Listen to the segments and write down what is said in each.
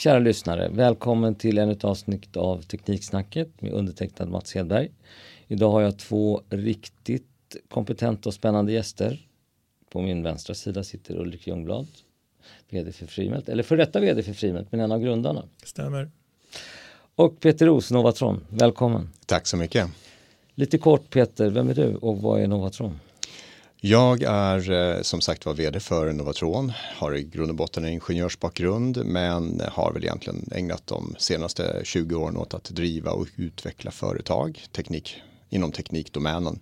Kära lyssnare, välkommen till ännu ett avsnitt av Tekniksnacket med undertecknad Mats Hedberg. Idag har jag två riktigt kompetenta och spännande gäster. På min vänstra sida sitter Ulrik Ljungblad, VD för Freemelt, eller för detta VD för Freemelt, men en av grundarna. Stämmer. Och Peter Roos, Novatron, välkommen. Tack så mycket. Lite kort Peter, vem är du och vad är Novatron? Jag är eh, som sagt var vd för Novatron, har i grund och botten en ingenjörsbakgrund men har väl egentligen ägnat de senaste 20 åren åt att driva och utveckla företag teknik, inom teknikdomänen.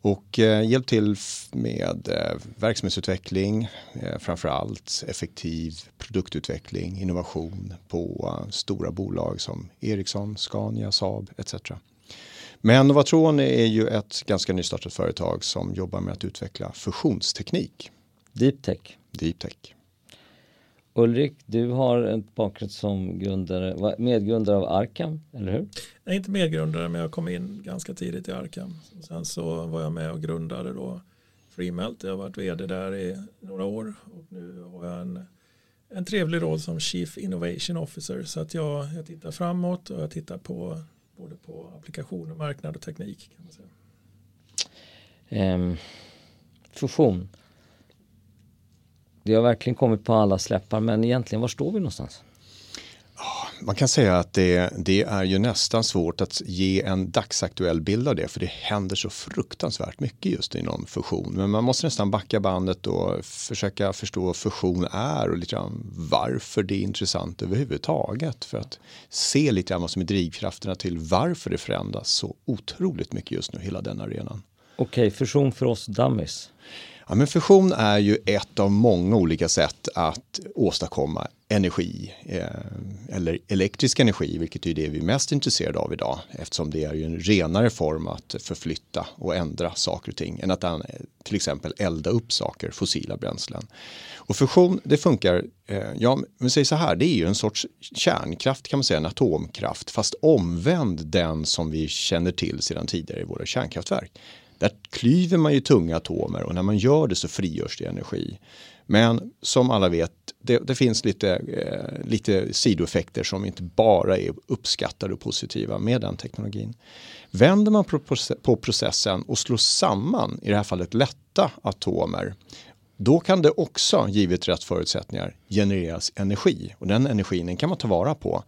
Och eh, hjälpt till med eh, verksamhetsutveckling, eh, framförallt effektiv produktutveckling, innovation på eh, stora bolag som Ericsson, Scania, Saab etc. Men Novatron är ju ett ganska nystartat företag som jobbar med att utveckla fusionsteknik. Deep Tech. Deep Tech. Ulrik, du har en bakgrund som grundare, medgrundare av Arkham, eller hur? Jag är inte medgrundare men jag kom in ganska tidigt i Arkham. Sen så var jag med och grundade då Freemelt. Jag har varit vd där i några år och nu har jag en, en trevlig roll som Chief Innovation Officer så att jag, jag tittar framåt och jag tittar på både på applikationer, marknad och teknik. Kan man säga. Um, fusion. Det har verkligen kommit på alla släppar men egentligen var står vi någonstans? Man kan säga att det, det, är ju nästan svårt att ge en dagsaktuell bild av det för det händer så fruktansvärt mycket just inom fusion. Men man måste nästan backa bandet och försöka förstå vad fusion är och lite grann varför det är intressant överhuvudtaget. För att se lite grann vad som är drivkrafterna till varför det förändras så otroligt mycket just nu, hela den arenan. Okej, fusion för oss dummies. Ja, men fusion är ju ett av många olika sätt att åstadkomma energi eh, eller elektrisk energi, vilket är det vi är mest intresserade av idag eftersom det är ju en renare form att förflytta och ändra saker och ting än att till exempel elda upp saker, fossila bränslen. Och fusion, det funkar, eh, ja, men säg så här, det är ju en sorts kärnkraft kan man säga, en atomkraft, fast omvänd den som vi känner till sedan tidigare i våra kärnkraftverk. Där klyver man ju tunga atomer och när man gör det så frigörs det energi. Men som alla vet, det, det finns lite, eh, lite sidoeffekter som inte bara är uppskattade och positiva med den teknologin. Vänder man på, processen och slår samman, i det här fallet lätta atomer, då kan det också, givet rätt förutsättningar, genereras energi. Och den energin kan man ta vara på.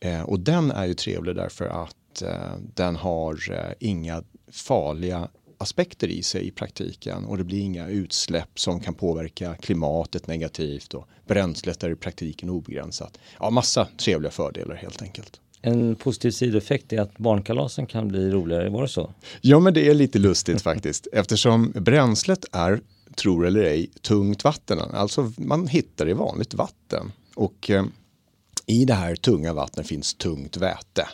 Eh, och den är ju trevlig därför att eh, den har eh, inga farliga aspekter i sig i praktiken och det blir inga utsläpp som kan påverka klimatet negativt och bränslet är i praktiken obegränsat. Ja, massa trevliga fördelar helt enkelt. En positiv sidoeffekt är att barnkalasen kan bli roligare, var det så? Ja, men det är lite lustigt faktiskt eftersom bränslet är, tror eller ej, tungt vatten. Alltså man hittar det i vanligt vatten och eh, i det här tunga vattnet finns tungt väte.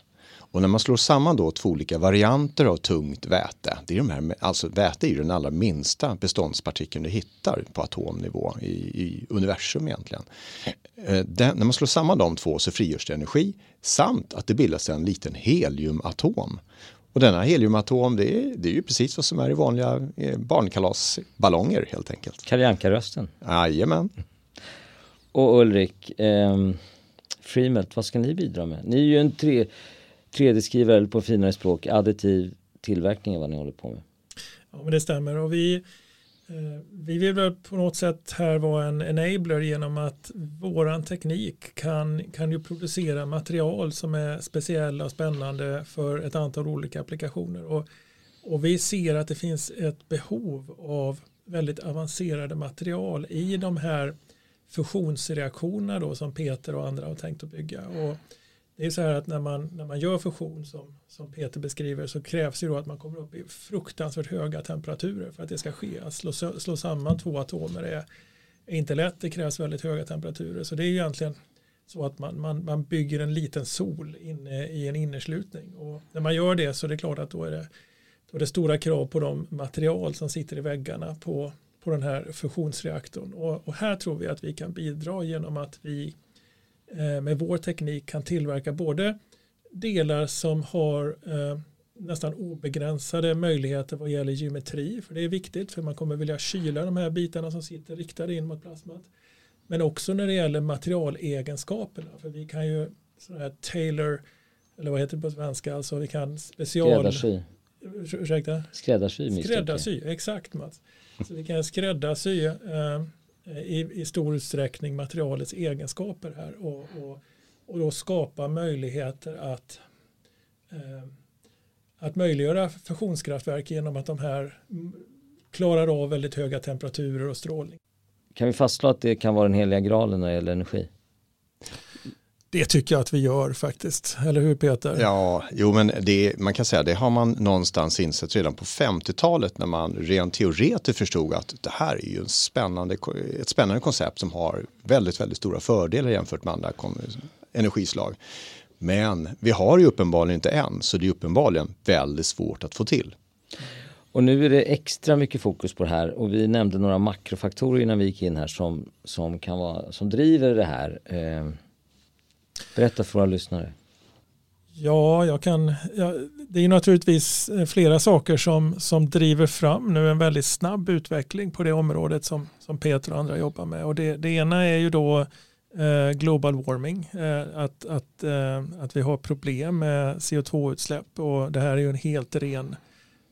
Och när man slår samman då två olika varianter av tungt väte, det är de här, alltså väte är ju den allra minsta beståndspartikeln du hittar på atomnivå i, i universum egentligen. Eh, den, när man slår samman de två så frigörs det energi samt att det bildas en liten heliumatom. Och denna heliumatom det är, det är ju precis vad som är i vanliga eh, barnkalasballonger helt enkelt. Kalle Jajamän. Och Ulrik, eh, Freemelt, vad ska ni bidra med? Ni är ju en tre 3D-skrivare eller på finare språk, additiv tillverkning är vad ni håller på med. Ja men det stämmer och vi, eh, vi vill väl på något sätt här vara en enabler genom att våran teknik kan, kan ju producera material som är speciella och spännande för ett antal olika applikationer. Och, och vi ser att det finns ett behov av väldigt avancerade material i de här fusionsreaktionerna då som Peter och andra har tänkt att bygga. Och det är så här att när man, när man gör fusion som, som Peter beskriver så krävs ju då att man kommer upp i fruktansvärt höga temperaturer för att det ska ske. Att slå, slå samman två atomer är, är inte lätt, det krävs väldigt höga temperaturer. Så det är egentligen så att man, man, man bygger en liten sol inne i en inneslutning. Och när man gör det så är det klart att då är det, då är det stora krav på de material som sitter i väggarna på, på den här fusionsreaktorn. Och, och här tror vi att vi kan bidra genom att vi med vår teknik kan tillverka både delar som har eh, nästan obegränsade möjligheter vad gäller geometri för det är viktigt för man kommer vilja kyla de här bitarna som sitter riktade in mot plasmat. Men också när det gäller materialegenskaperna. För vi kan ju sådär här tailor, eller vad heter det på svenska, alltså vi kan special... Skräddarsy. Ursäkta? Skräddarsy. Skräddarsy, exakt Mats. Så vi kan skräddarsy eh, Eh, i, i stor utsträckning materialets egenskaper här och, och, och då skapa möjligheter att eh, att möjliggöra fusionskraftverk genom att de här klarar av väldigt höga temperaturer och strålning. Kan vi fastslå att det kan vara den heliga graalen när det gäller energi? Det tycker jag att vi gör faktiskt, eller hur Peter? Ja, jo men det, man kan säga det har man någonstans insett redan på 50-talet när man rent teoretiskt förstod att det här är ju en spännande, ett spännande koncept som har väldigt, väldigt stora fördelar jämfört med andra energislag. Men vi har ju uppenbarligen inte än, så det är uppenbarligen väldigt svårt att få till. Och nu är det extra mycket fokus på det här och vi nämnde några makrofaktorer innan vi gick in här som, som, kan vara, som driver det här. Eh, berätta för våra lyssnare. Ja, jag kan, ja, det är naturligtvis eh, flera saker som, som driver fram nu en väldigt snabb utveckling på det området som, som Peter och andra jobbar med. Och det, det ena är ju då eh, global warming, eh, att, att, eh, att vi har problem med CO2-utsläpp och det här är ju en helt ren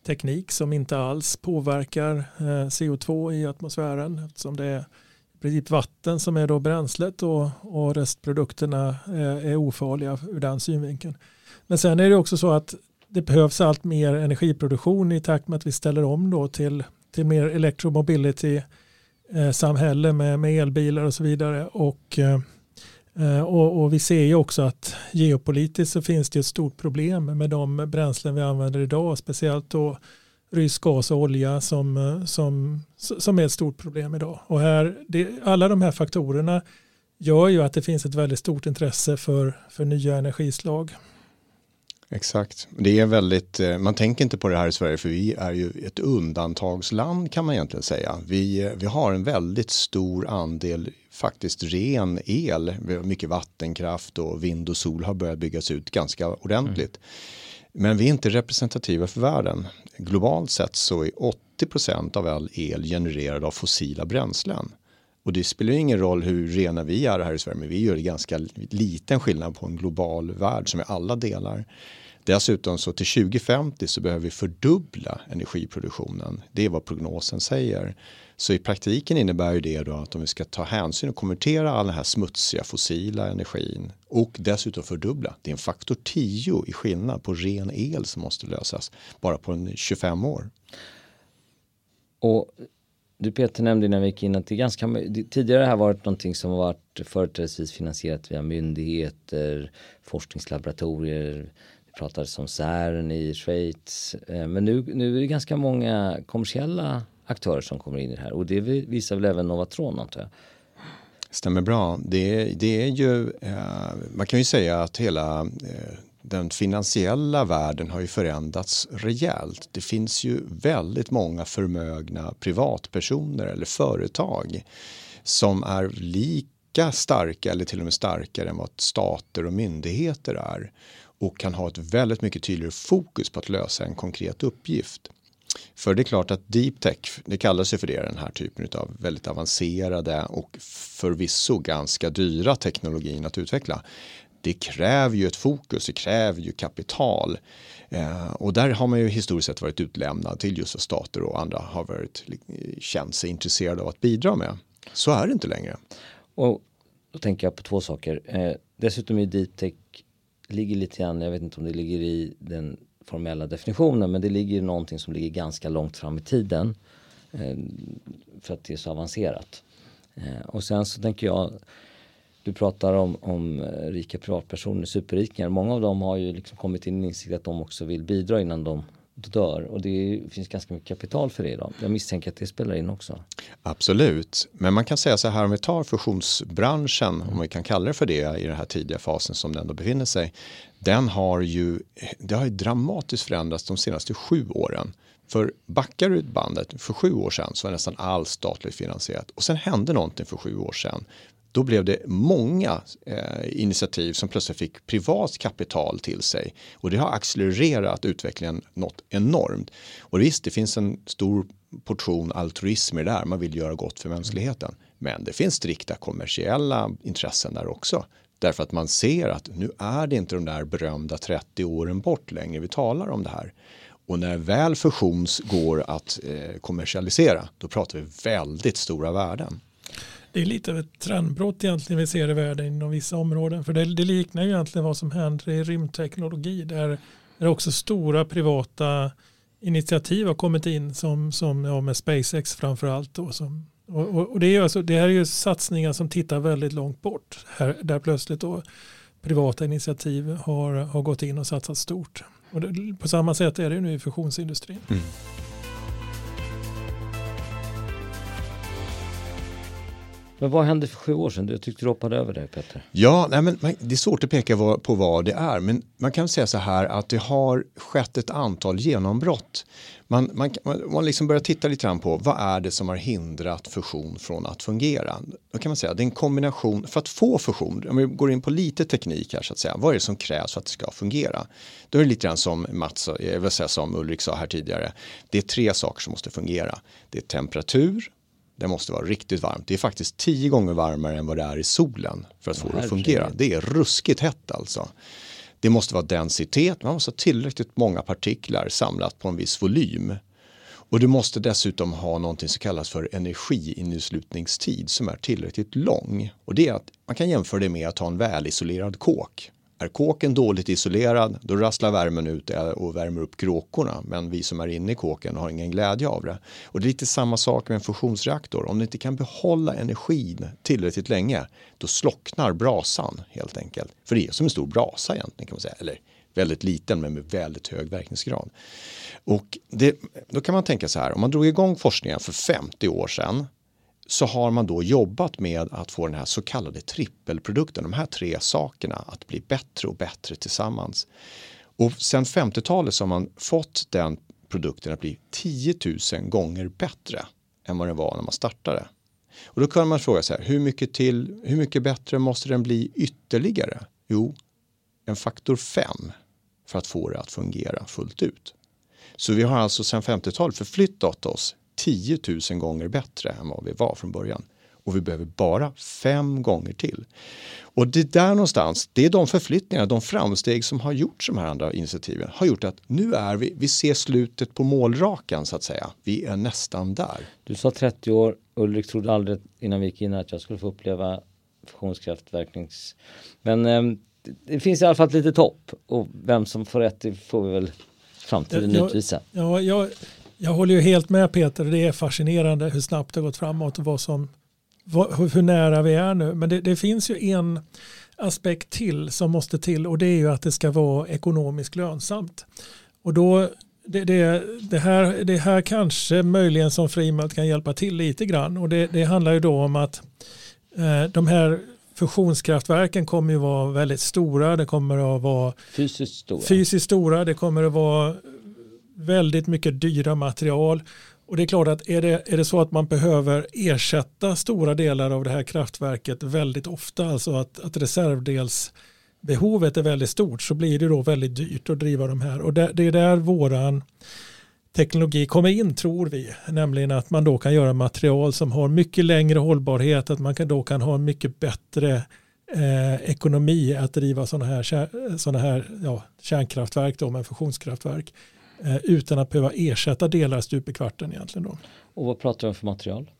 teknik som inte alls påverkar eh, CO2 i atmosfären eftersom det är princip vatten som är då bränslet och, och restprodukterna är, är ofarliga ur den synvinkeln. Men sen är det också så att det behövs allt mer energiproduktion i takt med att vi ställer om då till, till mer electromobility eh, samhälle med, med elbilar och så vidare. Och, eh, och, och, vi ser ju också att geopolitiskt så finns det ett stort problem med de bränslen vi använder idag, speciellt då rysk gas och olja som, som, som är ett stort problem idag. Och här, det, alla de här faktorerna gör ju att det finns ett väldigt stort intresse för, för nya energislag. Exakt. Det är väldigt, eh, man tänker inte på det här i Sverige för vi är ju ett undantagsland kan man egentligen säga. Vi, eh, vi har en väldigt stor andel faktiskt ren el. Vi har mycket vattenkraft och vind och sol har börjat byggas ut ganska ordentligt. Mm. Men vi är inte representativa för världen. Globalt sett så är 80% av all el genererad av fossila bränslen. Och det spelar ingen roll hur rena vi är här i Sverige, men vi gör ganska liten skillnad på en global värld som är alla delar. Dessutom så till 2050 så behöver vi fördubbla energiproduktionen. Det är vad prognosen säger. Så i praktiken innebär det då att om vi ska ta hänsyn och konvertera all den här smutsiga fossila energin och dessutom fördubbla. Det är en faktor 10 i skillnad på ren el som måste lösas bara på en 25 år. Och du Peter nämnde innan vi gick in att det är ganska, tidigare har varit någonting som har varit företrädesvis finansierat via myndigheter, forskningslaboratorier, pratades om CERN i Schweiz. Eh, men nu, nu är det ganska många kommersiella aktörer som kommer in i det här och det visar väl även Novatron antar jag. Stämmer bra. Det, det är ju, eh, man kan ju säga att hela eh, den finansiella världen har ju förändrats rejält. Det finns ju väldigt många förmögna privatpersoner eller företag som är lika starka eller till och med starkare än vad stater och myndigheter är och kan ha ett väldigt mycket tydligare fokus på att lösa en konkret uppgift. För det är klart att deep tech, det kallas ju för det, den här typen av väldigt avancerade och förvisso ganska dyra teknologin att utveckla. Det kräver ju ett fokus, det kräver ju kapital. Eh, och där har man ju historiskt sett varit utlämnad till just stater och andra har varit, eh, känt sig intresserade av att bidra med. Så är det inte längre. Och då tänker jag på två saker. Eh, dessutom är deep tech ligger lite grann, jag vet inte om det ligger i den formella definitionen, men det ligger någonting som ligger ganska långt fram i tiden. Eh, för att det är så avancerat. Eh, och sen så tänker jag, du pratar om, om eh, rika privatpersoner, superrikingar. Många av dem har ju liksom kommit till en insikt att de också vill bidra innan de dör och det finns ganska mycket kapital för det idag. Jag misstänker att det spelar in också. Absolut, men man kan säga så här om vi tar fusionsbranschen, mm. om vi kan kalla det för det i den här tidiga fasen som den då befinner sig. Den har ju, det har ju dramatiskt förändrats de senaste sju åren. För backar du bandet, för sju år sedan så var nästan allt statligt finansierat och sen hände någonting för sju år sedan då blev det många eh, initiativ som plötsligt fick privat kapital till sig och det har accelererat utvecklingen något enormt. Och visst, det finns en stor portion altruism i det där. Man vill göra gott för mänskligheten. Men det finns strikta kommersiella intressen där också. Därför att man ser att nu är det inte de där berömda 30 åren bort längre vi talar om det här. Och när väl fusions går att eh, kommersialisera, då pratar vi väldigt stora värden. Det är lite av ett trendbrott egentligen vi ser i världen inom vissa områden. För det, det liknar ju egentligen vad som händer i rymdteknologi där, där också stora privata initiativ har kommit in som, som ja, med SpaceX framför allt. Då, som, och, och, och, det, är alltså, det här är ju satsningar som tittar väldigt långt bort. Här, där plötsligt då privata initiativ har, har gått in och satsat stort. Och det, på samma sätt är det nu i fusionsindustrin. Mm. Men vad hände för sju år sedan? Jag tyckte du hoppade över det Petter. Ja, nej, men det är svårt att peka på vad det är, men man kan säga så här att det har skett ett antal genombrott. Man, man, man liksom börjar titta lite grann på vad är det som har hindrat fusion från att fungera. Då kan man säga att det är en kombination, för att få fusion, om vi går in på lite teknik här så att säga, vad är det som krävs för att det ska fungera? Då är det lite grann som Mats, eh, jag vill säga som Ulrik sa här tidigare, det är tre saker som måste fungera. Det är temperatur, det måste vara riktigt varmt. Det är faktiskt tio gånger varmare än vad det är i solen för att få det att fungera. Det är ruskigt hett alltså. Det måste vara densitet, man måste ha tillräckligt många partiklar samlat på en viss volym. Och du måste dessutom ha någonting som kallas för energiinneslutningstid som är tillräckligt lång. Och det är att man kan jämföra det med att ha en välisolerad kåk. Är kåken dåligt isolerad, då rasslar värmen ut och värmer upp kråkorna. Men vi som är inne i kåken har ingen glädje av det. Och det är lite samma sak med en fusionsreaktor. Om du inte kan behålla energin tillräckligt länge, då slocknar brasan helt enkelt. För det är som en stor brasa egentligen kan man säga. Eller väldigt liten men med väldigt hög verkningsgrad. Och det, då kan man tänka så här, om man drog igång forskningen för 50 år sedan så har man då jobbat med att få den här så kallade trippelprodukten, de här tre sakerna att bli bättre och bättre tillsammans. Och sen 50-talet så har man fått den produkten att bli 10 000 gånger bättre än vad den var när man startade. Och då kan man fråga sig, hur mycket, till, hur mycket bättre måste den bli ytterligare? Jo, en faktor 5 för att få det att fungera fullt ut. Så vi har alltså sedan 50-talet förflyttat oss 10 000 gånger bättre än vad vi var från början. Och vi behöver bara fem gånger till. Och det där någonstans, det är de förflyttningar, de framsteg som har gjorts de här andra initiativen, har gjort att nu är vi, vi ser slutet på målrakan så att säga. Vi är nästan där. Du sa 30 år, Ulrik trodde aldrig innan vi gick in att jag skulle få uppleva fusionskraftverknings... Men eh, det finns i alla fall ett litet hopp och vem som får rätt det får vi väl framtiden utvisa. Ja, jag, jag håller ju helt med Peter. Det är fascinerande hur snabbt det har gått framåt och vad som, vad, hur nära vi är nu. Men det, det, finns ju en aspekt till som måste till och det är ju att det ska vara ekonomiskt lönsamt. Och då det, det, det, här, det här kanske möjligen som Frimelt kan hjälpa till lite grann och det, det handlar ju då om att eh, de här fusionskraftverken kommer ju vara väldigt stora. Det kommer att vara fysiskt stora. Fysiskt stora. Det kommer att vara väldigt mycket dyra material. Och det är klart att är det, är det så att man behöver ersätta stora delar av det här kraftverket väldigt ofta, alltså att, att reservdelsbehovet är väldigt stort så blir det då väldigt dyrt att driva de här. Och det, det är där våran teknologi kommer in tror vi, nämligen att man då kan göra material som har mycket längre hållbarhet, att man kan då kan ha mycket bättre eh, ekonomi att driva sådana här, såna här ja, kärnkraftverk då, med fusionskraftverk. Eh, utan att behöva ersätta delar stup i kvarten egentligen. Då. Och vad pratar du om för material?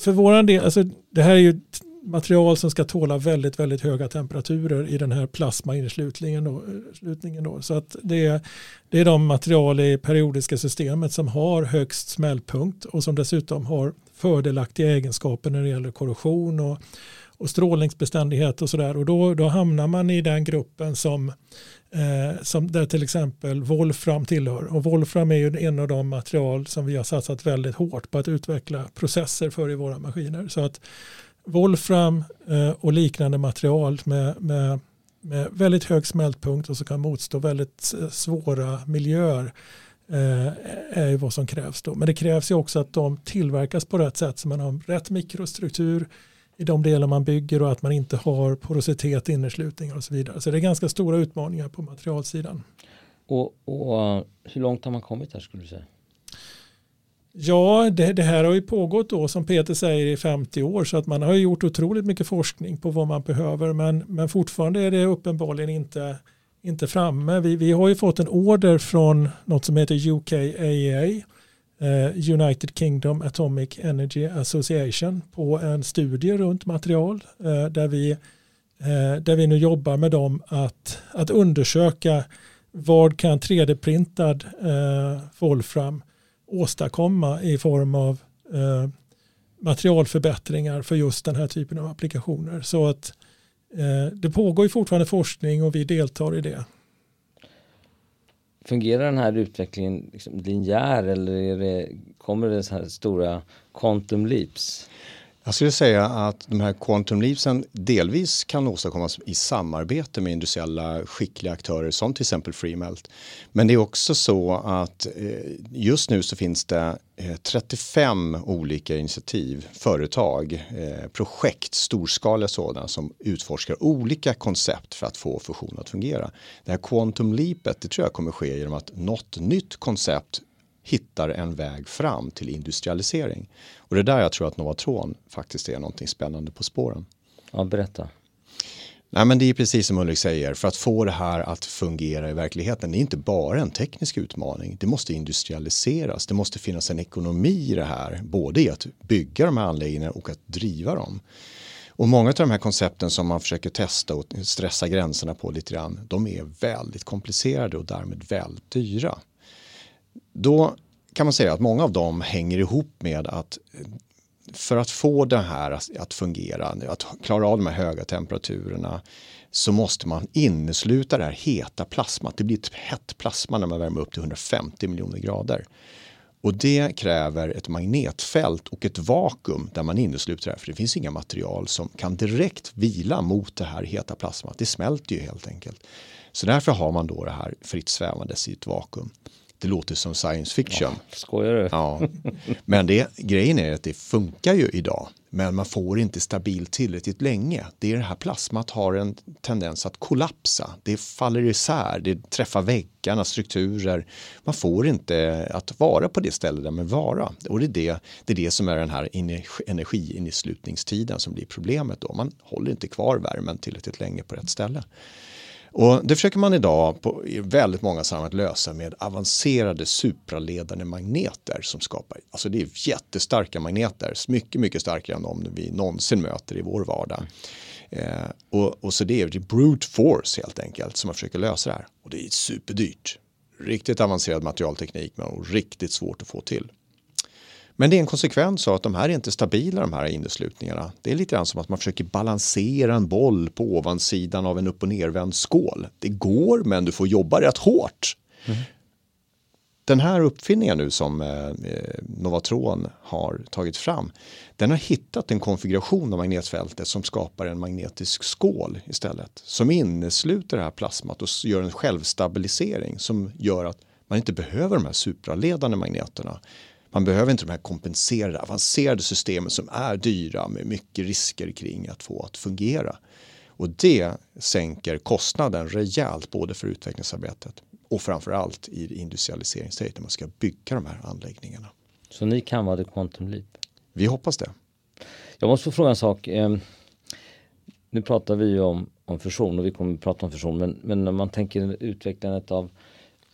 för våran del, alltså, det här är ju material som ska tåla väldigt, väldigt höga temperaturer i den här plasmainneslutningen. Då, slutningen då. Så att det, är, det är de material i periodiska systemet som har högst smällpunkt och som dessutom har fördelaktiga egenskaper när det gäller korrosion och, och strålningsbeständighet och sådär. Och då, då hamnar man i den gruppen som eh, som där till exempel Wolfram tillhör. Och Wolfram är ju en av de material som vi har satsat väldigt hårt på att utveckla processer för i våra maskiner. Så att Wolfram eh, och liknande material med, med, med väldigt hög smältpunkt och som kan motstå väldigt svåra miljöer eh, är ju vad som krävs då. Men det krävs ju också att de tillverkas på rätt sätt så man har rätt mikrostruktur, i de delar man bygger och att man inte har porositet, inneslutningar och så vidare. Så det är ganska stora utmaningar på materialsidan. Och, och hur långt har man kommit här skulle du säga? Ja, det, det, här har ju pågått då som Peter säger i 50 år så att man har gjort otroligt mycket forskning på vad man behöver men, men fortfarande är det uppenbarligen inte, inte framme. Vi, vi har ju fått en order från något som heter UKAEA, eh, Eh, United Kingdom Atomic Energy Association på en studie runt material eh, där, vi, eh, där vi nu jobbar med dem att, att undersöka vad kan 3D-printad Volfram Wolfram åstadkomma i form av materialförbättringar för just den här typen av applikationer. Så att det pågår ju fortfarande forskning och vi deltar i det. Fungerar den här utvecklingen liksom linjär eller det, kommer det så här stora quantum leaps? Jag skulle säga att de här quantum leapsen delvis kan åstadkommas i samarbete med industriella skickliga aktörer som till exempel Freemelt. Men det är också så att eh, just nu så finns det eh, 35 olika initiativ, företag, eh, projekt, storskaliga sådana som utforskar olika koncept för att få fusion att fungera. Det här quantum leapet, det tror jag kommer ske genom att något nytt koncept hittar en väg fram till industrialisering. Och det är där jag tror att Novatron faktiskt är någonting spännande på spåren. Ja, berätta. Nej, men det är precis som Ulrik säger, för att få det här att fungera i verkligheten, det är inte bara en teknisk utmaning. Det måste industrialiseras, det måste finnas en ekonomi i det här, både i att bygga de här anläggningarna och att driva dem. Och många av de här koncepten som man försöker testa och stressa gränserna på lite grann, de är väldigt komplicerade och därmed väldigt dyra. Då kan man säga att många av dem hänger ihop med att eh, för att få det här att fungera, att klara av de här höga temperaturerna så måste man innesluta det här heta plasmat. Det blir ett hett plasma när man värmer upp till 150 miljoner grader. Och det kräver ett magnetfält och ett vakuum där man innesluter det här. För det finns inga material som kan direkt vila mot det här heta plasmat. Det smälter ju helt enkelt. Så därför har man då det här fritt svävandes i ett vakuum det låter som science fiction. Ja, skojar du? Ja. Men det, grejen är att det funkar ju idag. Men man får inte stabilt tillräckligt länge. Det är det här plasmat har en tendens att kollapsa. Det faller isär, det träffar väggarna, strukturer. Man får inte att vara på det stället där man vara. Och det är det, det är det som är den här energiinneslutningstiden som blir problemet då. Man håller inte kvar värmen tillräckligt länge på rätt ställe. Och det försöker man idag på, i väldigt många sammanhang lösa med avancerade supraledande magneter som skapar, alltså det är jättestarka magneter, mycket, mycket starkare än de vi någonsin möter i vår vardag. Eh, och, och, så det är brute force helt enkelt som man försöker lösa det här. Och det är superdyrt. Riktigt avancerad materialteknik men riktigt svårt att få till. Men det är en konsekvens av att de här är inte stabila de här inneslutningarna. Det är lite grann som att man försöker balansera en boll på ovansidan av en upp och nervänd skål. Det går men du får jobba rätt hårt. Mm. Den här uppfinningen nu som eh, Novatron har tagit fram, den har hittat en konfiguration av magnetfältet som skapar en magnetisk skål istället. Som innesluter det här plasmat och gör en självstabilisering som gör att man inte behöver de här supraledande magneterna man behöver inte de här kompenserade avancerade systemen som är dyra med mycket risker kring att få att fungera. Och det sänker kostnaden rejält både för utvecklingsarbetet och framförallt i industrialiseringssteget när man ska bygga de här anläggningarna. Så ni kan vara The Quantum Leap? Vi hoppas det. Jag måste få fråga en sak. Ehm, nu pratar vi ju om, om fusion och vi kommer att prata om fusion men, men när man tänker utvecklandet av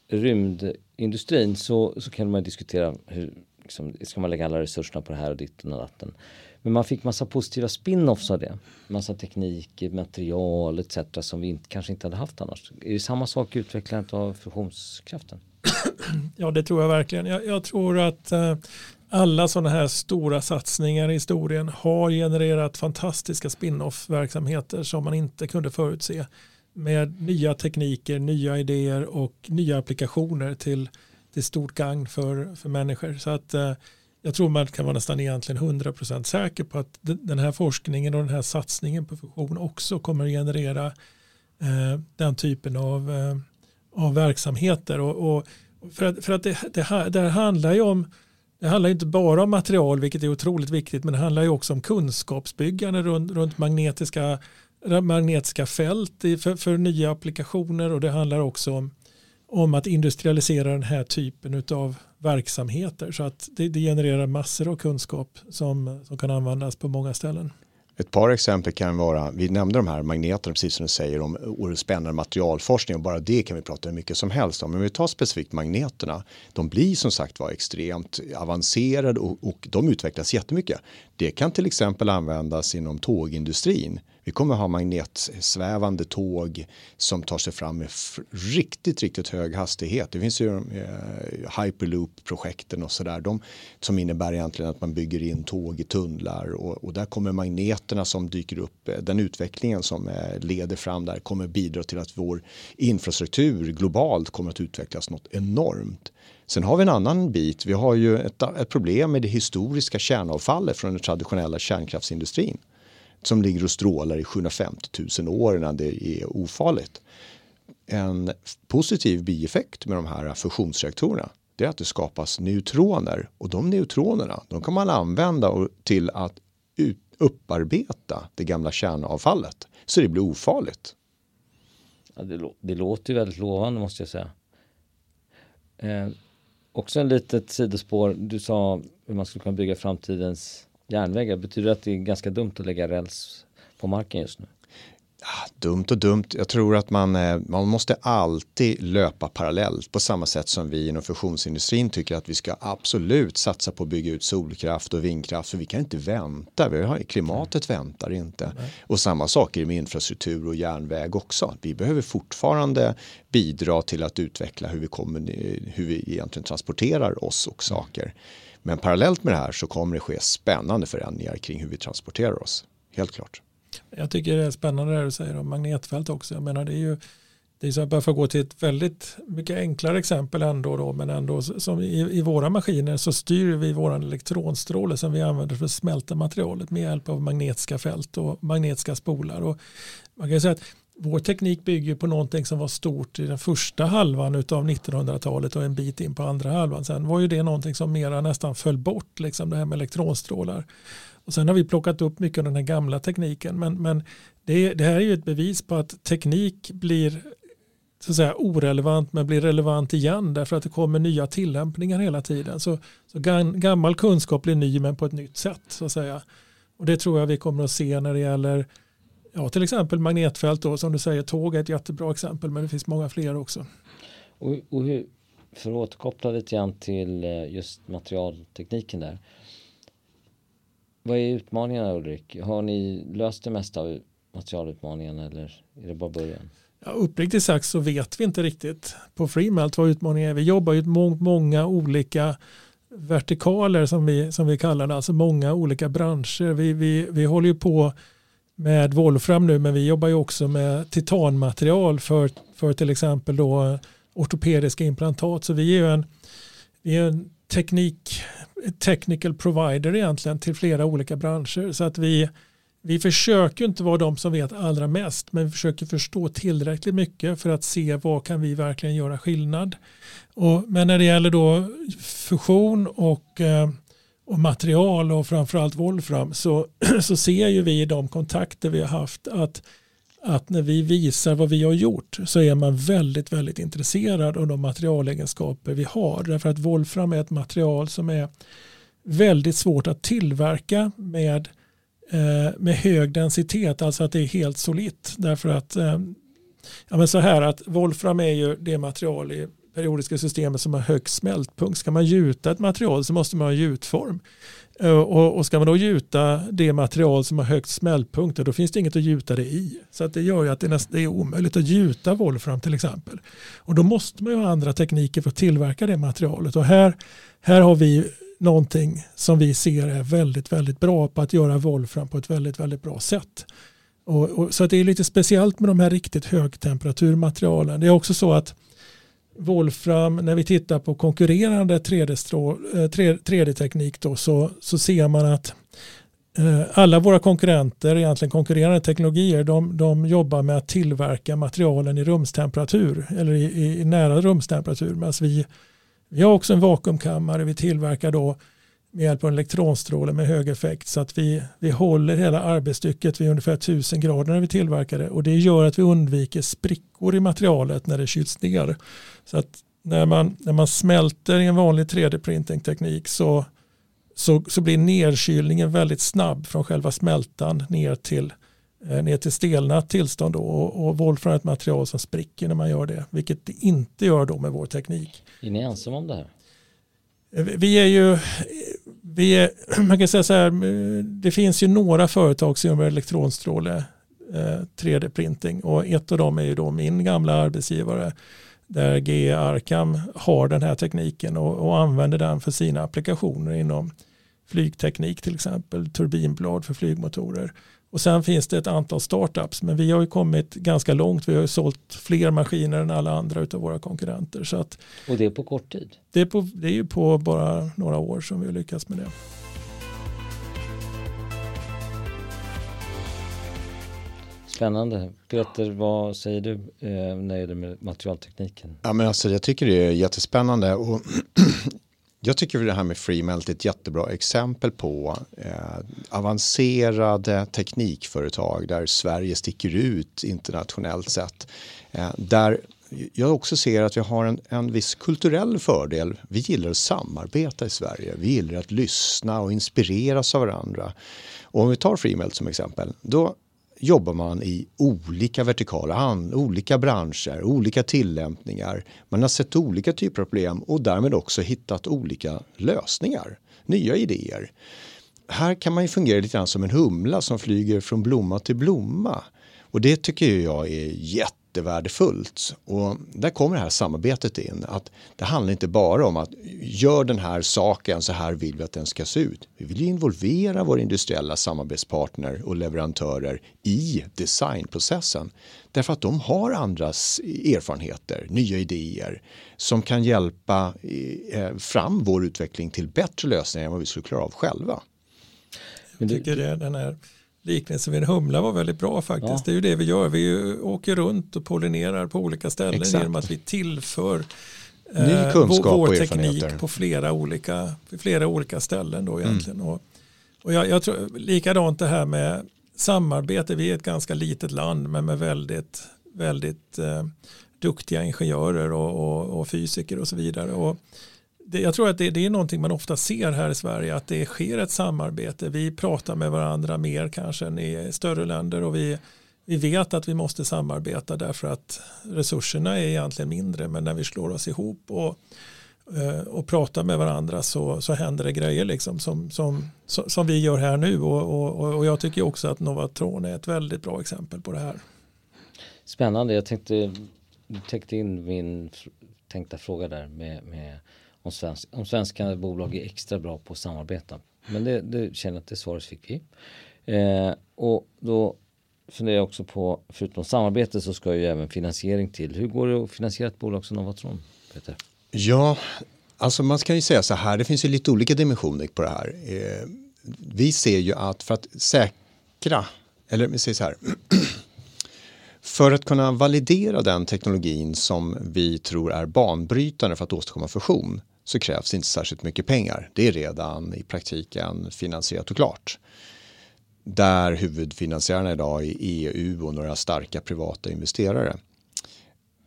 rymdindustrin så, så kan man diskutera hur liksom, ska man lägga alla resurserna på det här och ditt och datten. Men man fick massa positiva spin-offs av det. Massa teknik, material etc. som vi inte, kanske inte hade haft annars. Är det samma sak i utvecklandet av fusionskraften? Ja det tror jag verkligen. Jag, jag tror att eh, alla sådana här stora satsningar i historien har genererat fantastiska spin-off verksamheter som man inte kunde förutse med nya tekniker, nya idéer och nya applikationer till, till stort gagn för, för människor. Så att eh, jag tror man kan vara nästan egentligen 100% säker på att den här forskningen och den här satsningen på fusion också kommer att generera eh, den typen av, eh, av verksamheter. Och, och för att, för att det, det, det handlar ju om det handlar inte bara om material, vilket är otroligt viktigt, men det handlar ju också om kunskapsbyggande runt, runt magnetiska magnetiska fält för, för nya applikationer och det handlar också om, om att industrialisera den här typen av verksamheter. Så att det, det genererar massor av kunskap som, som kan användas på många ställen. Ett par exempel kan vara, vi nämnde de här magneterna precis som du säger om spännande materialforskning och bara det kan vi prata hur mycket som helst om. Men vi tar specifikt magneterna. De blir som sagt var extremt avancerade och, och de utvecklas jättemycket. Det kan till exempel användas inom tågindustrin vi kommer ha magnetsvävande tåg som tar sig fram med riktigt, riktigt hög hastighet. Det finns ju eh, hyperloop-projekten och sådär. De som innebär egentligen att man bygger in tåg i tunnlar och, och där kommer magneterna som dyker upp. Den utvecklingen som eh, leder fram där kommer bidra till att vår infrastruktur globalt kommer att utvecklas något enormt. Sen har vi en annan bit. Vi har ju ett, ett problem med det historiska kärnavfallet från den traditionella kärnkraftsindustrin som ligger och strålar i 750 000 år innan det är ofarligt. En positiv bieffekt med de här fusionsreaktorerna det är att det skapas neutroner och de neutronerna de kan man använda till att upparbeta det gamla kärnavfallet så det blir ofarligt. Ja, det, det låter ju väldigt lovande måste jag säga. Eh, också en litet sidospår. Du sa hur man skulle kunna bygga framtidens järnvägar. Betyder det att det är ganska dumt att lägga räls på marken just nu? Ja, dumt och dumt. Jag tror att man, eh, man måste alltid löpa parallellt på samma sätt som vi inom fusionsindustrin tycker att vi ska absolut satsa på att bygga ut solkraft och vindkraft för vi kan inte vänta. Vi har, klimatet väntar inte. Nej. Och samma sak är det med infrastruktur och järnväg också. Vi behöver fortfarande bidra till att utveckla hur vi, kommer, hur vi egentligen transporterar oss och saker. Men parallellt med det här så kommer det ske spännande förändringar kring hur vi transporterar oss. Helt klart. Jag tycker det är spännande det du säger om magnetfält också. Jag menar det är ju det är så att för att gå till ett väldigt mycket enklare exempel ändå då, men ändå som i, i våra maskiner så styr vi våran elektronstråle som vi använder för att smälta materialet med hjälp av magnetiska fält och magnetiska spolar. Och man kan säga att vår teknik bygger på någonting som var stort i den första halvan av 1900-talet och en bit in på andra halvan. Sen var ju det någonting som mera nästan föll bort, liksom det här med elektronstrålar. Och sen har vi plockat upp mycket av den här gamla tekniken. Men, men det, det här är ju ett bevis på att teknik blir så att säga, orelevant men blir relevant igen därför att det kommer nya tillämpningar hela tiden. Så, så gammal kunskap blir ny men på ett nytt sätt. så att säga. Och Det tror jag vi kommer att se när det gäller ja, till exempel magnetfält då, som du säger, tåg är ett jättebra exempel men det finns många fler också. Och, och hur, för att återkoppla lite grann till eh, just materialtekniken där. Vad är utmaningarna Ulrik? Har ni löst det mesta av materialutmaningen eller är det bara början? Ja, uppriktigt sagt så vet vi inte riktigt på Freemelt vad utmaningen är. Vi jobbar ju må många olika vertikaler som vi, som vi kallar det, alltså många olika branscher. Vi, vi, vi håller ju på med volfram nu men vi jobbar ju också med titanmaterial för, för till exempel då eh, ortopediska implantat. Så vi är ju en, vi är en teknik, technical provider egentligen till flera olika branscher. Så att vi, vi försöker inte vara de som vet allra mest men vi försöker förstå tillräckligt mycket för att se vad kan vi verkligen göra skillnad. Och, men när det gäller då fusion och eh, och material och framförallt Wolfram så, så ser ju vi i de kontakter vi har haft att, att när vi visar vad vi har gjort så är man väldigt, väldigt intresserad av de materialegenskaper vi har. Därför att Wolfram är ett material som är väldigt svårt att tillverka med, eh, med hög densitet, alltså att det är helt solitt. Därför att eh, ja, men så här att Wolfram är ju det material i periodiska systemet som har högst smältpunkt. Ska man gjuta ett material så måste man ha gjutform. Eh, och, och ska man då gjuta det material som har högst smältpunkt då finns det inget att gjuta det i. Så att det gör ju att det, näst, det är omöjligt att gjuta volfram till exempel. Och då måste man ju ha andra tekniker för att tillverka det materialet. Och här, här har vi någonting som vi ser är väldigt, väldigt bra på att göra volfram på ett väldigt, väldigt bra sätt. Och, och, så att det är lite speciellt med de här riktigt högtemperaturmaterialen. Det är också så att Wolfram, när vi tittar på konkurrerande 3D-teknik eh, 3D så, så ser man att eh, alla våra konkurrenter, egentligen konkurrerande teknologier, de, de jobbar med att tillverka materialen i rumstemperatur eller i, i nära rumstemperatur. Medan vi, vi har också en vakuumkammare, vi tillverkar då med hjälp av en elektronstråle med hög effekt så att vi, vi håller hela arbetsstycket vid ungefär 1000 grader när vi tillverkar det och det gör att vi undviker sprickor i materialet när det kyls ner. Så att när man, när man smälter i en vanlig 3D-printing-teknik så, så, så blir nedkylningen väldigt snabb från själva smältan ner till, eh, ner till stelnat tillstånd då, och, och Wolfram är ett material som spricker när man gör det, vilket det inte gör då med vår teknik. Är ni ensamma om det här? Eh, vi är ju, vi är, man kan säga så här, eh, det finns ju några företag som gör elektronstråle eh, 3D-printing och ett av dem är ju då min gamla arbetsgivare där GE Arcam har den här tekniken och, och, använder den för sina applikationer inom flygteknik till exempel, turbinblad för flygmotorer. Och sen finns det ett antal startups, men vi har ju kommit ganska långt. Vi har ju sålt fler maskiner än alla andra av våra konkurrenter. Så att och det är på kort tid? Det är, på, det är ju på bara några år som vi har lyckats med det. Spännande. Peter, vad säger du eh, när det gäller med materialtekniken? Ja, men alltså, jag tycker det är jättespännande. Och jag tycker det här med FreeMelt är ett jättebra exempel på eh, avancerade eh, teknikföretag där Sverige sticker ut internationellt sett. Eh, där jag också ser att vi har en, en viss kulturell fördel. Vi gillar att samarbeta i Sverige. Vi gillar att lyssna och inspireras av varandra. Och om vi tar FreeMelt som exempel, då jobbar man i olika vertikala, olika branscher, olika tillämpningar. Man har sett olika typer av problem och därmed också hittat olika lösningar, nya idéer. Här kan man ju fungera lite grann som en humla som flyger från blomma till blomma. Och det tycker jag är jätte jättevärdefullt. Och där kommer det här samarbetet in. Att det handlar inte bara om att gör den här saken, så här vill vi att den ska se ut. Vi vill involvera våra industriella samarbetspartner och leverantörer i designprocessen. Därför att de har andras erfarenheter, nya idéer som kan hjälpa eh, fram vår utveckling till bättre lösningar än vad vi skulle klara av själva. Jag tycker det, den här liknelsen vid en humla var väldigt bra faktiskt. Ja. Det är ju det vi gör. Vi åker runt och pollinerar på olika ställen Exakt. genom att vi tillför eh, kunskap vår, teknik på flera olika, flera olika ställen då egentligen. Mm. Och, och jag, jag tror likadant det här med samarbete. Vi är ett ganska litet land men med väldigt, väldigt eh, duktiga ingenjörer och, och, och, fysiker och så vidare. Och det, jag tror att det, det, är någonting man ofta ser här i Sverige att det sker ett samarbete. Vi pratar med varandra mer kanske än i större länder och vi, vi vet att vi måste samarbeta därför att resurserna är egentligen mindre men när vi slår oss ihop och, eh, och pratar med varandra så, så händer det grejer liksom som, som, som vi gör här nu och, och, och jag tycker också att Novatron är ett väldigt bra exempel på det här. Spännande, jag tänkte, täckte in min tänkta fråga där med, med om, svensk, om svenska bolag är extra bra på att samarbeta. Men det, det känner jag att det svaret fick vi. Eh, och då funderar jag också på, förutom samarbete så ska ju även finansiering till. Hur går det att finansiera ett bolag som Novatron? Peter? Ja, alltså man kan ju säga så här, det finns ju lite olika dimensioner på det här. Eh, vi ser ju att för att säkra, eller vi säger så här, för att kunna validera den teknologin som vi tror är banbrytande för att åstadkomma fusion så krävs inte särskilt mycket pengar. Det är redan i praktiken finansierat och klart. Där huvudfinansiärerna idag är EU och några starka privata investerare.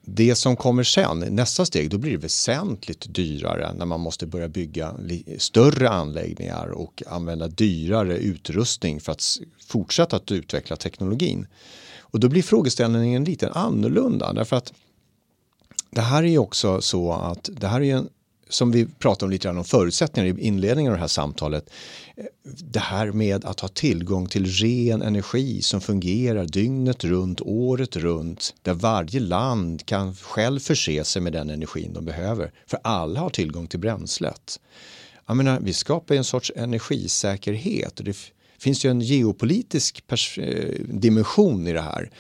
Det som kommer sen, nästa steg, då blir det väsentligt dyrare när man måste börja bygga större anläggningar och använda dyrare utrustning för att fortsätta att utveckla teknologin. Och då blir frågeställningen lite annorlunda därför att det här är ju också så att det här är en som vi pratade om lite grann om förutsättningar i inledningen av det här samtalet. Eh, det här med att ha tillgång till ren energi som fungerar dygnet runt, året runt, där varje land kan själv förse sig med den energin de behöver. För alla har tillgång till bränslet. Jag menar, vi skapar en sorts energisäkerhet och det finns ju en geopolitisk eh, dimension i det här.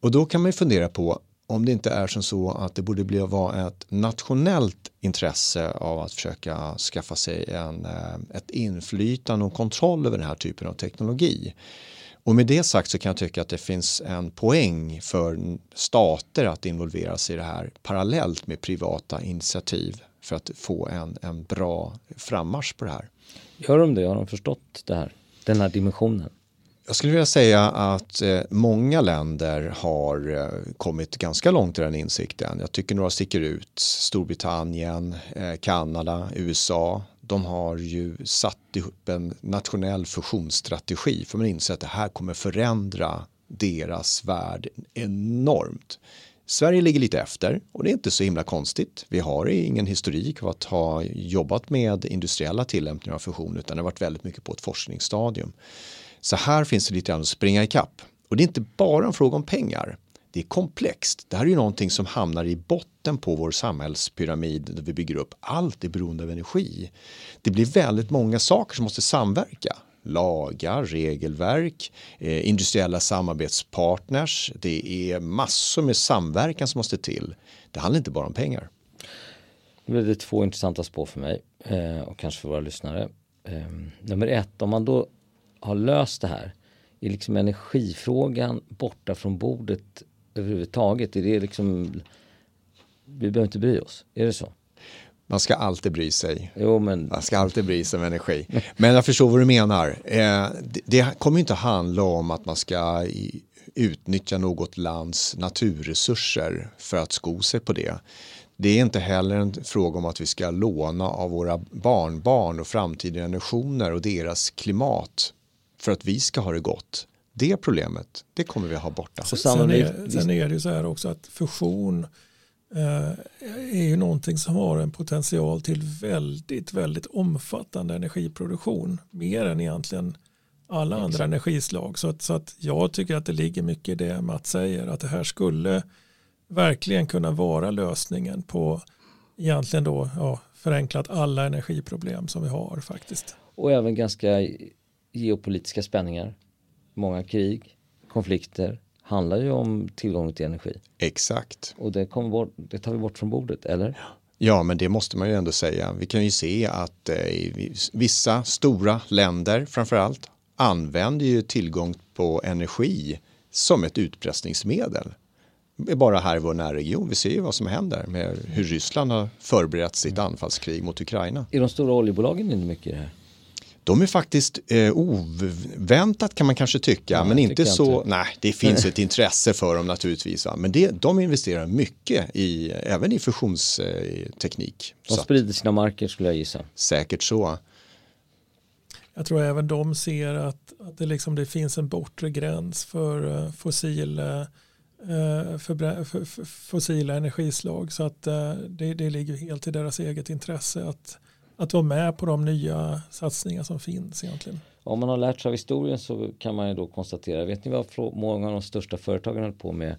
Och då kan man ju fundera på om det inte är som så att det borde bli, vara ett nationellt intresse av att försöka skaffa sig en, eh, ett inflytande och kontroll över den här typen av teknologi. Och med det sagt så kan jag tycka att det finns en poäng för stater att involvera sig i det här parallellt med privata initiativ. för att få en, en bra frammarsch på det här. Gör de det? Har de förstått det här? Den här dimensionen? Jag skulle vilja säga att eh, många länder har eh, kommit ganska långt i den insikten. Jag tycker några sticker ut. Storbritannien, eh, Kanada, USA. De har ju satt ihop en nationell fusionsstrategi för man inser att det här kommer förändra deras värld enormt. Sverige ligger lite efter och det är inte så himla konstigt. Vi har ingen historik av att ha jobbat med industriella tillämpningar av fusion utan det har varit väldigt mycket på ett forskningsstadium. Så här finns det lite grann att springa ikapp. Och det är inte bara en fråga om pengar. Det är komplext. Det här är ju någonting som hamnar i botten på vår samhällspyramid där vi bygger upp. Allt är beroende av energi. Det blir väldigt många saker som måste samverka. Lagar, regelverk, eh, industriella samarbetspartners. Det är massor med samverkan som måste till. Det handlar inte bara om pengar. Det blev det två intressanta spår för mig eh, och kanske för våra lyssnare. Eh, nummer ett, om man då har löst det här? Är liksom energifrågan borta från bordet överhuvudtaget? Är det liksom, vi behöver inte bry oss, är det så? Man ska alltid bry sig. Jo, men... Man ska alltid bry sig om energi. Men jag förstår vad du menar. Eh, det, det kommer inte handla om att man ska utnyttja något lands naturresurser för att sko sig på det. Det är inte heller en fråga om att vi ska låna av våra barnbarn och framtida generationer och deras klimat för att vi ska ha det gott. Det problemet, det kommer vi ha borta. Så sen, är, sen är det ju så här också att fusion eh, är ju någonting som har en potential till väldigt, väldigt omfattande energiproduktion. Mer än egentligen alla andra Exakt. energislag. Så att, så att jag tycker att det ligger mycket i det Mats säger. Att det här skulle verkligen kunna vara lösningen på egentligen då ja, förenklat alla energiproblem som vi har faktiskt. Och även ganska geopolitiska spänningar, många krig, konflikter handlar ju om tillgång till energi. Exakt. Och det, kommer bort, det tar vi bort från bordet, eller? Ja, men det måste man ju ändå säga. Vi kan ju se att eh, vissa stora länder framför allt använder ju tillgång på energi som ett utpressningsmedel. Bara här i vår närregion. Vi ser ju vad som händer med hur Ryssland har förberett sitt anfallskrig mot Ukraina. Är de stora oljebolagen inne mycket i det här? De är faktiskt eh, oväntat kan man kanske tycka, ja, men inte så. Inte. Nej, det finns ett intresse för dem naturligtvis. Va? Men det, de investerar mycket i, även i fusionsteknik. De sprider sina marker skulle jag gissa. Säkert så. Jag tror även de ser att, att det, liksom, det finns en bortre gräns för fossila, uh, för, för, för fossila energislag. Så att uh, det, det ligger helt i deras eget intresse att att vara med på de nya satsningar som finns egentligen. Om man har lärt sig av historien så kan man ju då konstatera, vet ni vad många av de största företagen höll på med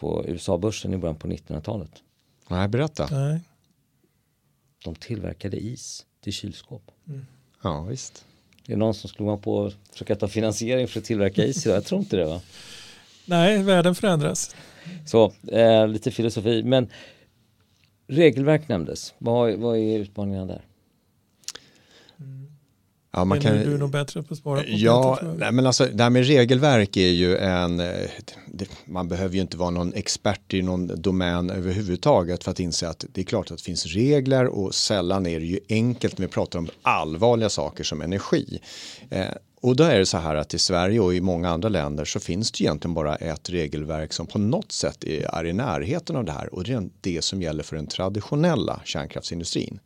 på USA-börsen i början på 1900-talet? Nej, berätta. Nej. De tillverkade is till kylskåp. Mm. Ja, visst. Är det någon som skulle vara på att försöka ta finansiering för att tillverka is idag? Jag tror inte det va? Nej, världen förändras. Så, eh, lite filosofi. Men regelverk nämndes. Vad, vad är utmaningarna där? Ja, man kan, du är nog bättre på att svara på Ja, nej, men alltså, det här med regelverk är ju en, eh, det, man behöver ju inte vara någon expert i någon domän överhuvudtaget för att inse att det är klart att det finns regler och sällan är det ju enkelt när vi pratar om allvarliga saker som energi. Eh, och då är det så här att i Sverige och i många andra länder så finns det egentligen bara ett regelverk som på något sätt är, är i närheten av det här och det är det som gäller för den traditionella kärnkraftsindustrin.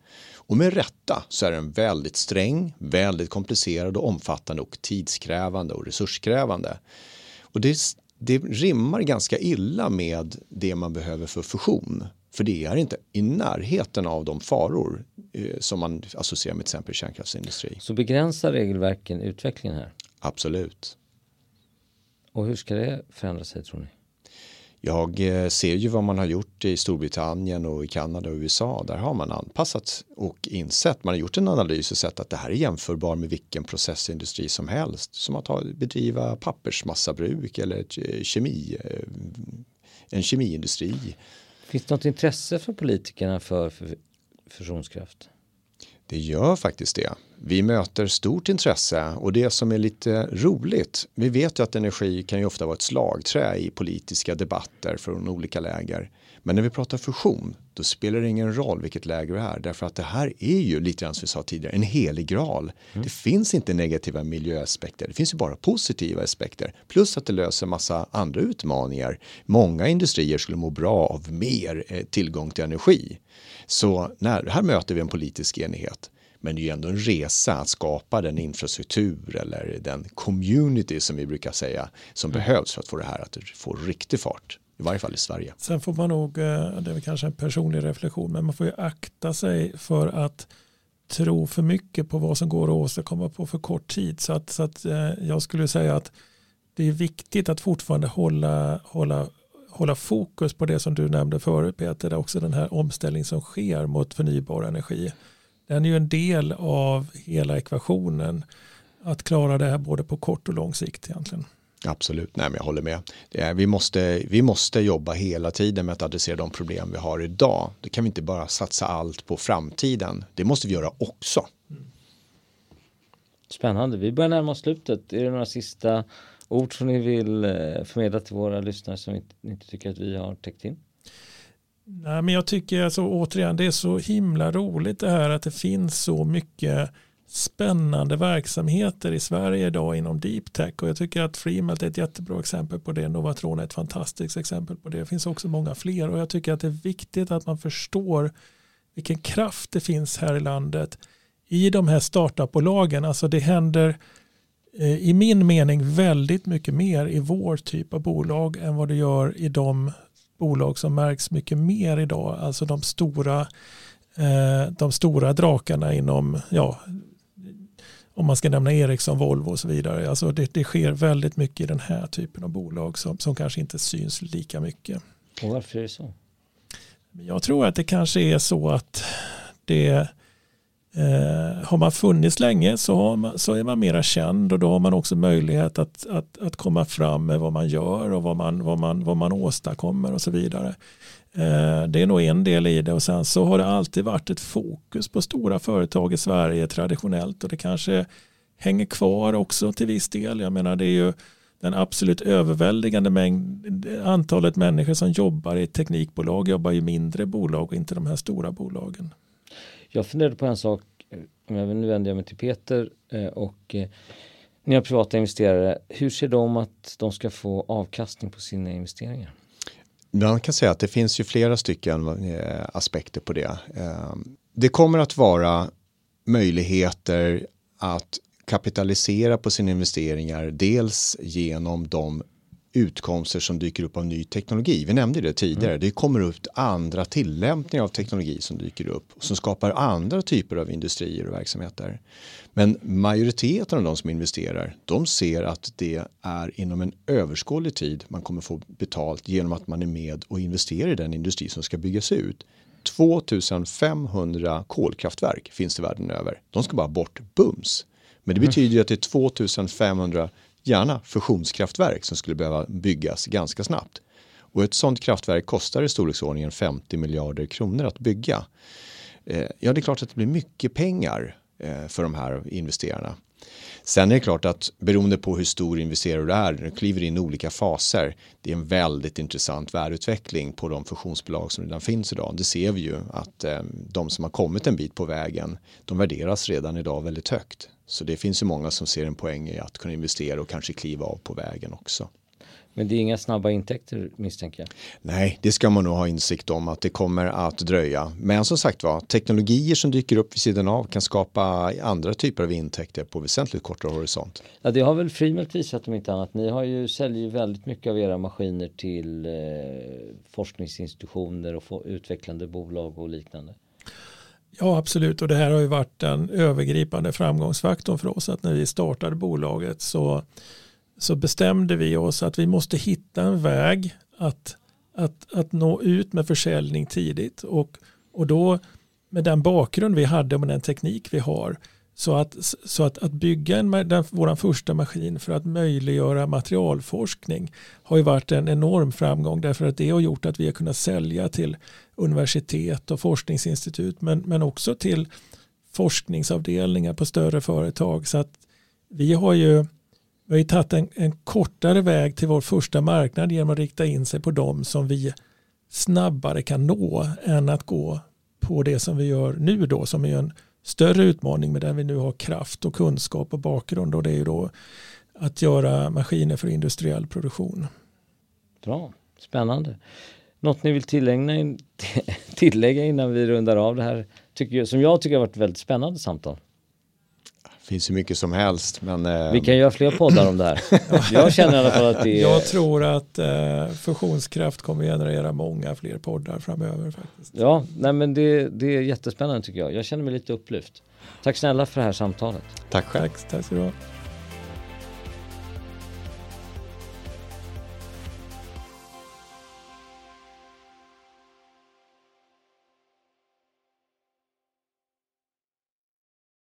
Och med rätta så är den väldigt sträng, väldigt komplicerad och omfattande och tidskrävande och resurskrävande. Och det, det rimmar ganska illa med det man behöver för fusion. För det är inte i närheten av de faror eh, som man associerar med till exempel kärnkraftsindustri. Så begränsar regelverken utvecklingen här? Absolut. Och hur ska det förändra sig tror ni? Jag eh, ser ju vad man har gjort i Storbritannien och i Kanada och USA. Där har man anpassat och insett, man har gjort en analys och sett att det här är jämförbar med vilken processindustri som helst. Som att bedriva pappersmassabruk eller eh, kemi, eh, en kemiindustri. Finns det något intresse för politikerna för, för fusionskraft? Det gör faktiskt det. Vi möter stort intresse och det som är lite roligt, vi vet ju att energi kan ju ofta vara ett slagträ i politiska debatter från olika läger. Men när vi pratar fusion, då spelar det ingen roll vilket läger det är. Därför att det här är ju, lite grann som vi sa tidigare, en helig graal. Mm. Det finns inte negativa miljöaspekter, det finns ju bara positiva aspekter. Plus att det löser massa andra utmaningar. Många industrier skulle må bra av mer eh, tillgång till energi. Så när, här möter vi en politisk enighet. Men det är ju ändå en resa att skapa den infrastruktur eller den community som vi brukar säga som mm. behövs för att få det här att få riktig fart. I varje fall i Sverige. Sen får man nog, eh, det är kanske en personlig reflektion, men man får ju akta sig för att tro för mycket på vad som går att åstadkomma på för kort tid. Så att, så att eh, jag skulle säga att det är viktigt att fortfarande hålla, hålla, hålla fokus på det som du nämnde förut Peter, också den här omställning som sker mot förnybar energi. Den är ju en del av hela ekvationen att klara det här både på kort och lång sikt egentligen. Absolut, Nej, men jag håller med. Är, vi, måste, vi måste jobba hela tiden med att adressera de problem vi har idag. Det kan vi inte bara satsa allt på framtiden. Det måste vi göra också. Spännande, vi börjar närma oss slutet. Är det några sista ord som ni vill eh, förmedla till våra lyssnare som ni inte tycker att vi har täckt in? Nej, men jag tycker alltså återigen det är så himla roligt det här att det finns så mycket spännande verksamheter i Sverige idag inom deep tech och jag tycker att Freemelt är ett jättebra exempel på det. Novatron är ett fantastiskt exempel på det. Det finns också många fler och jag tycker att det är viktigt att man förstår vilken kraft det finns här i landet i de här startupbolagen. Alltså det händer i min mening väldigt mycket mer i vår typ av bolag än vad det gör i de bolag som märks mycket mer idag. Alltså de stora, eh, de stora drakarna inom ja, om man ska nämna Ericsson, Volvo och så vidare. Alltså det, det sker väldigt mycket i den här typen av bolag som, som kanske inte syns lika mycket. Och varför är det så? Jag tror att det kanske är så att det eh, har man funnits länge så, man, så, är man mera känd och då har man också möjlighet att, att, att komma fram med vad man gör och vad man, vad man, vad man åstadkommer och så vidare. Eh, det är nog en del i det och sen så har det alltid varit ett fokus på stora företag i Sverige traditionellt och det kanske hänger kvar också till viss del. Jag menar det är ju den absolut överväldigande mängd, antalet människor som jobbar i teknikbolag jobbar i mindre bolag och inte de här stora bolagen. Jag funderade på en sak, eh, nu vänder jag mig till Peter eh, och eh, ni har privata investerare, hur ser de att de ska få avkastning på sina investeringar? Man kan säga att det finns ju flera stycken aspekter på det. Ehm, det kommer att vara möjligheter att kapitalisera på sina investeringar dels genom de utkomster som dyker upp av ny teknologi. Vi nämnde det tidigare. Mm. Det kommer upp andra tillämpningar av teknologi som dyker upp och som skapar andra typer av industrier och verksamheter. Men majoriteten av de som investerar, de ser att det är inom en överskådlig tid man kommer få betalt genom att man är med och investerar i den industri som ska byggas ut. 2500 kolkraftverk finns det världen över. De ska bara bort bums. Men det betyder att det är 2500 gärna fusionskraftverk som skulle behöva byggas ganska snabbt. Och ett sådant kraftverk kostar i storleksordningen 50 miljarder kronor att bygga. Eh, ja, det är klart att det blir mycket pengar eh, för de här investerarna. Sen är det klart att beroende på hur stor investerare du är, du kliver in i olika faser. Det är en väldigt intressant värdeutveckling på de fusionsbolag som redan finns idag. Det ser vi ju att eh, de som har kommit en bit på vägen, de värderas redan idag väldigt högt. Så det finns ju många som ser en poäng i att kunna investera och kanske kliva av på vägen också. Men det är inga snabba intäkter misstänker jag. Nej, det ska man nog ha insikt om att det kommer att dröja. Men som sagt var, teknologier som dyker upp vid sidan av kan skapa andra typer av intäkter på väsentligt kortare horisont. Ja, det har väl Freemelt visat om inte annat. Ni har ju, säljer väldigt mycket av era maskiner till eh, forskningsinstitutioner och utvecklande bolag och liknande. Ja, absolut. Och det här har ju varit den övergripande framgångsfaktorn för oss. Att när vi startade bolaget så, så bestämde vi oss att vi måste hitta en väg att, att, att nå ut med försäljning tidigt. Och, och då med den bakgrund vi hade och med den teknik vi har så att, så att, att bygga en, den, vår första maskin för att möjliggöra materialforskning har ju varit en enorm framgång därför att det har gjort att vi har kunnat sälja till universitet och forskningsinstitut men, men också till forskningsavdelningar på större företag. Så att vi har ju, vi har ju tagit en, en kortare väg till vår första marknad genom att rikta in sig på dem som vi snabbare kan nå än att gå på det som vi gör nu då som är en större utmaning med den vi nu har kraft och kunskap och bakgrund och det är ju då att göra maskiner för industriell produktion. Bra, spännande. Något ni vill tillägga, tillägga innan vi rundar av det här tycker, som jag tycker har varit väldigt spännande samtal? Det finns ju mycket som helst. Men, eh... Vi kan göra fler poddar om det här. jag känner i alla fall att det är... Jag tror att eh, fusionskraft kommer generera många fler poddar framöver. faktiskt. Ja, nej men det, det är jättespännande tycker jag. Jag känner mig lite upplyft. Tack snälla för det här samtalet. Tack själv. Tack, tack ska du ha.